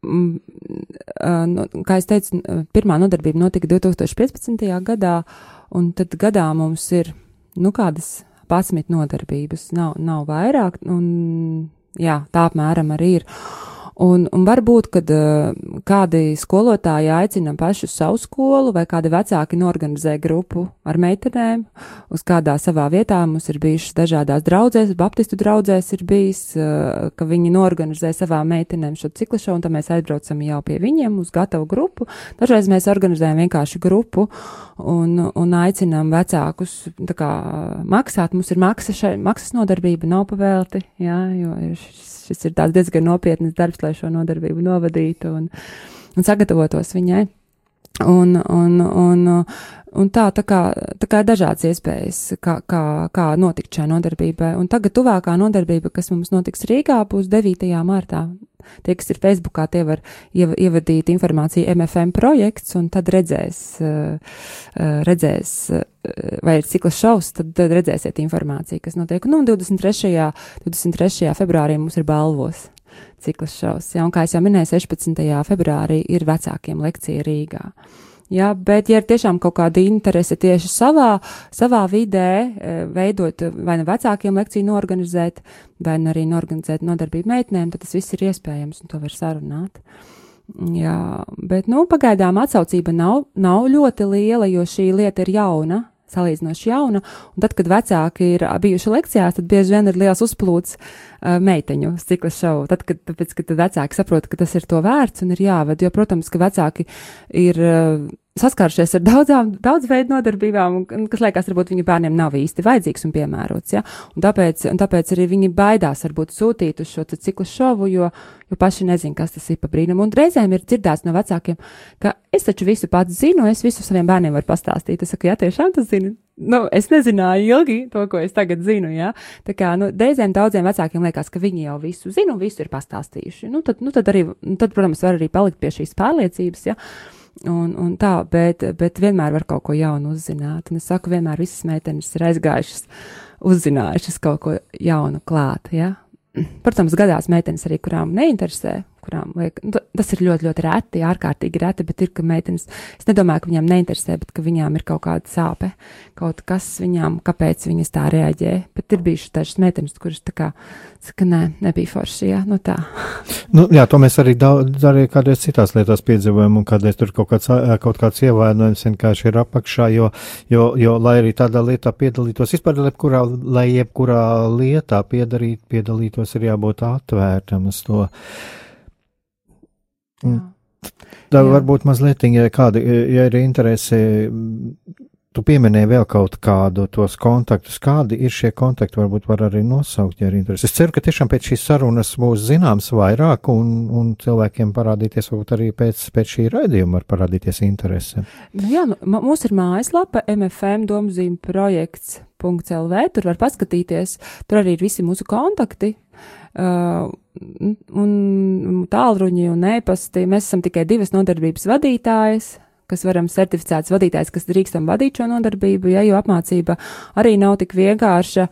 Uh, nu, kā es teicu, pirmā nodarbība notika 2015. gadā, un tad gadā mums ir, nu, kādas 11 nodarbības, nav, nav vairāk, un jā, tā apmēram arī ir. Un, un varbūt, kad uh, kādi skolotāji aicina pašu savu skolu, vai kādi vecāki norganizē grupu ar meitenēm, uz kādā savā vietā mums ir bijušas dažādās draudzēs, baptistu draudzēs ir bijis, uh, ka viņi norganizē savām meitenēm šo ciklu šovu, un tad mēs aizbraucam jau pie viņiem uz gatavu grupu. Dažreiz mēs organizējam vienkārši grupu un, un aicinām vecākus kā, maksāt. Mums ir maksa šai, maksas nodarbība, nav pavēlti, jā, jo ir šis šis ir diezgan nopietns darbs, lai šo nodarbību novadītu un, un sagatavotos viņai. Un, un, un, un tā, tā kā, tā kā ir dažādas iespējas, kā, kā, kā notikt šai nodarbībai. Un tagad tuvākā nodarbība, kas mums notiks Rīgā, būs 9. martā. Tie, kas ir Facebookā, tie var ievadīt informāciju MFM projekts, un tad redzēs, redzēs vai ir cikla šovs, tad, tad redzēsiet informāciju, kas notiek. Nu, un 23. 23. februārī mums ir balvos cikla šovs. Ja, un kā jau minēju, 16. februārī ir vecākiem lekcija Rīgā. Jā, bet, ja ir tiešām kaut kāda interese tieši savā, savā vidē, veidot vai nu vecākiem lekciju norganizēt, vai nu arī norganizēt nodarbību meitenēm, tad tas viss ir iespējams un to var sarunāt. Jā, bet, nu, pagaidām atsaucība nav, nav ļoti liela, jo šī lieta ir jauna, salīdzinoši jauna, un tad, kad vecāki ir bijuši lekcijās, tad bieži vien ir liels uzplūds uh, meiteņu stikla šovu. Tad, kad, tāpēc, kad vecāki saprot, ka tas ir to vērts un ir jāved, jo, protams, ka vecāki ir uh, saskārušies ar daudzām, daudz veidu nodarbībām, un, kas liekas, varbūt viņu bērniem nav īsti vajadzīgs un piemērots, ja, un tāpēc, un tāpēc arī viņi baidās varbūt sūtīt uz šo ciklu šovu, jo, jo paši nezin, kas tas ir pa brīnumu, un reizēm ir dzirdēts no vecākiem, ka es taču visu pats zinu, es visu saviem bērniem varu pastāstīt, es saku, jā, tiešām tas zinu, nu, es nezināju ilgi to, ko es tagad zinu, jā, tā kā, nu, reizēm daudziem vecākiem liekas, ka viņi jau visu zinu, visu ir pastāstījuši, nu, tad, nu, tad arī, tad, protams, var arī palikt pie šīs pārliecības, ja? Un, un tā, bet, bet vienmēr var kaut ko jaunu uzzināt. Un es saku, vienmēr visas meitenes ir aizgājušas, uzzinājušas kaut ko jaunu klāt. Ja? Protams, gadās meitenes arī, kurām neinteresē, kurām vajag, nu, tas ir ļoti, ļoti reti, ārkārtīgi reti, bet ir, ka meitenes, es nedomāju, ka viņām neinteresē, bet ka viņām ir kaut kāda sāpe, kaut kas viņām, kāpēc viņas tā reaģē. Bet ir bijušas dažas meitenes, kuras tā kā saka, nē, nebija forši, jā, nu tā. Nu, jā, to mēs arī daudz, arī kādreiz citās lietās piedzīvojam, un kādreiz tur kaut kāds, kaut kāds ievainojums vienkārši ir apakšā, jo, jo, jo, lai arī tādā lietā piedalītos, vispār, jebkurā, lai jebkurā lietā piedarīt, piedalītos, ir jābūt atvērtam uz to. Tā Jā. varbūt mazliet, ja kāda, ja ir interese tu pieminēji vēl kaut kādu tos kontaktus. Kādi ir šie kontakti? Varbūt var arī nosaukt, ja ir interesi. Es ceru, ka tiešām pēc šīs sarunas būs zināms vairāk un, un cilvēkiem parādīties, varbūt arī pēc, pēc šī raidījuma var parādīties interese. Nu, jā, nu, mums ir mājaslapa mfm domzīm projekts.lv, tur var paskatīties, tur arī ir visi mūsu kontakti. Uh, un tālruņi un ēpasti. Mēs esam tikai divas nodarbības vadītājas kas varam certificēts vadītājs, kas drīkstam vadīt šo nodarbību, ja, jo apmācība arī nav tik vienkārša,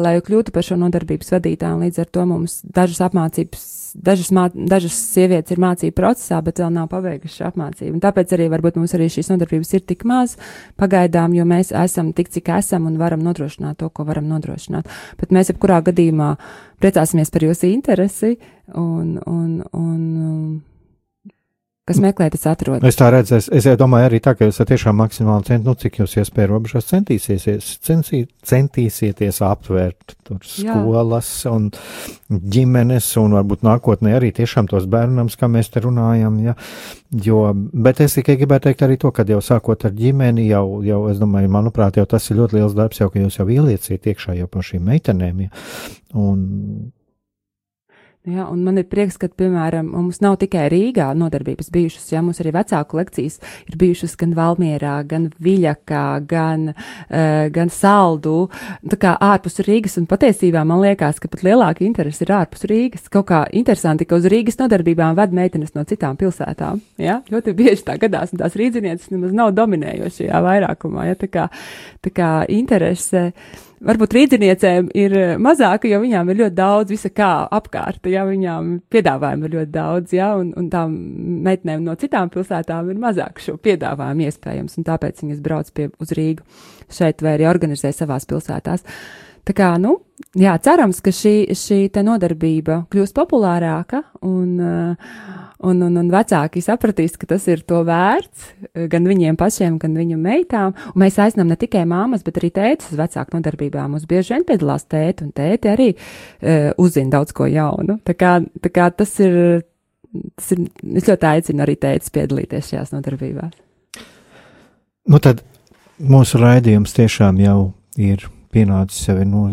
lai kļūtu par šo nodarbības vadītāju, līdz ar to mums dažas apmācības, dažas, mā, dažas sievietes ir mācību procesā, bet vēl nav pabeigušas apmācību, un tāpēc arī varbūt mums arī šīs nodarbības ir tik maz. Pagaidām, jo mēs esam tik, cik esam un varam nodrošināt to, ko varam nodrošināt, bet mēs jebkurā gadījumā priecāsimies par jūsu interesi un, un, un kas meklē, tas atrod. Es tā redzu, es, es domāju arī tā, ka jūs tiešām maksimāli cent, nu, cik jūs iespēja robežās centīsieties, censī, centīsieties aptvērt tur skolas Jā. un ģimenes un varbūt nākotnē arī tiešām tos bērnams, kā mēs te runājam, ja, jo, bet es tikai gribēju teikt arī to, ka jau sākot ar ģimeni, jau, jau, es domāju, manuprāt, jau tas ir ļoti liels darbs, jau, ka jūs jau ielieciet iekšā jau par šīm meitenēm, ja, un Ja, un man ir prieks, ka, piemēram, mums nav tikai Rīgā nodarbības bijušas, ja mums arī vecāku lekcijas ir bijušas gan Valmierā, gan Viļakā, gan, uh, gan Saldu, tā kā ārpus Rīgas, un patiesībā man liekas, ka pat lielāka interese ir ārpus Rīgas. Kaut kā interesanti, ka uz Rīgas nodarbībām ved meitenes no citām pilsētām, ja, ļoti bieži tā gadās, un tās rīdzinieces nemaz nav dominējošajā vairākumā, ja, tā kā, tā kā interese. Uh, varbūt rīdziniecēm ir eh, mazāka, jo viņām ir ļoti daudz visa kā apkārt, ja viņām piedāvājumu ir ļoti daudz, ja, un, un tām meitenēm no citām pilsētām ir mazāk šo piedāvājumu iespējams, un tāpēc viņas brauc pie uz Rīgu šeit vai arī organizē savās pilsētās. Tā kā, nu, jā, cerams, ka šī, šī te nodarbība kļūs populārāka un uh, un, un, un vecāki sapratīs, ka tas ir to vērts eh, gan viņiem pašiem, gan viņu meitām. Un mēs aicinām ne tikai māmas, bet arī tētis uz vecāku nodarbībām. Mums bieži vien piedalās tēti, un tēti arī uh, uzzina daudz ko jaunu. Tā kā, tā kā tas ir, tas ir, es ļoti aicinu arī tētis piedalīties šajās nodarbībās. Nu tad mūsu raidījums tiešām jau ir pienācis sevi no,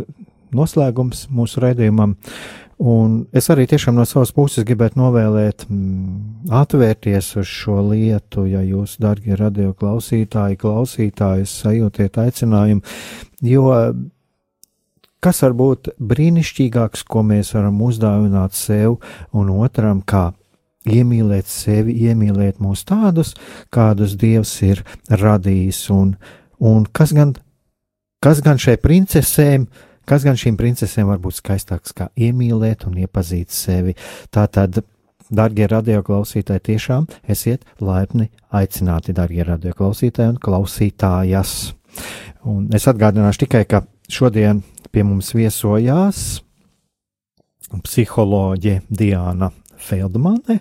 noslēgums mūsu raidījumam. Un es arī tiešām no savas puses gribētu novēlēt, mm, atvērties uz šo lietu, ja jūs, darbie radio klausītāji, klausītāji, sajūtiet aicinājumu, jo kas var būt brīnišķīgāks, ko mēs varam uzdāvināt sev un otram, kā iemīlēt sevi, iemīlēt mūs tādus, kādus Dievs ir radījis, un, un kas gan, kas gan šai princesēm, uh, Kas gan šīm princesēm var būt skaistāks, kā iemīlēt un iepazīt sevi? Tātad, darbie radioklausītāji, tiešām esiet laipni aicināti, darbie radioklausītāji un klausītājas. Un es atgādināšu tikai, ka šodien pie mums viesojās psiholoģe Diana Feldmane,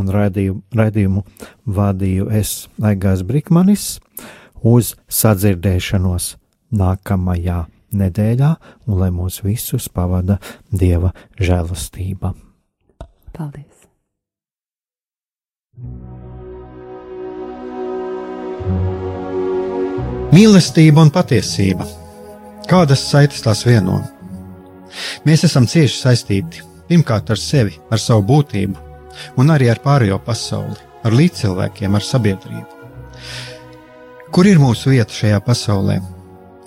un raidījumu, raidījumu vadīju es Aigās Brikmanis uz sadzirdēšanos nākamajā nedēļā, un lai mūs visus pavada Dieva žēlastība. Paldies! Mīlestība un patiesība. Kādas saites tās vieno? Mēs esam cieši saistīti pirmkārt ar sevi, ar savu būtību, un arī ar pārējo pasauli, ar līdzcilvēkiem, ar sabiedrību. Kur ir mūsu vieta šajā pasaulē?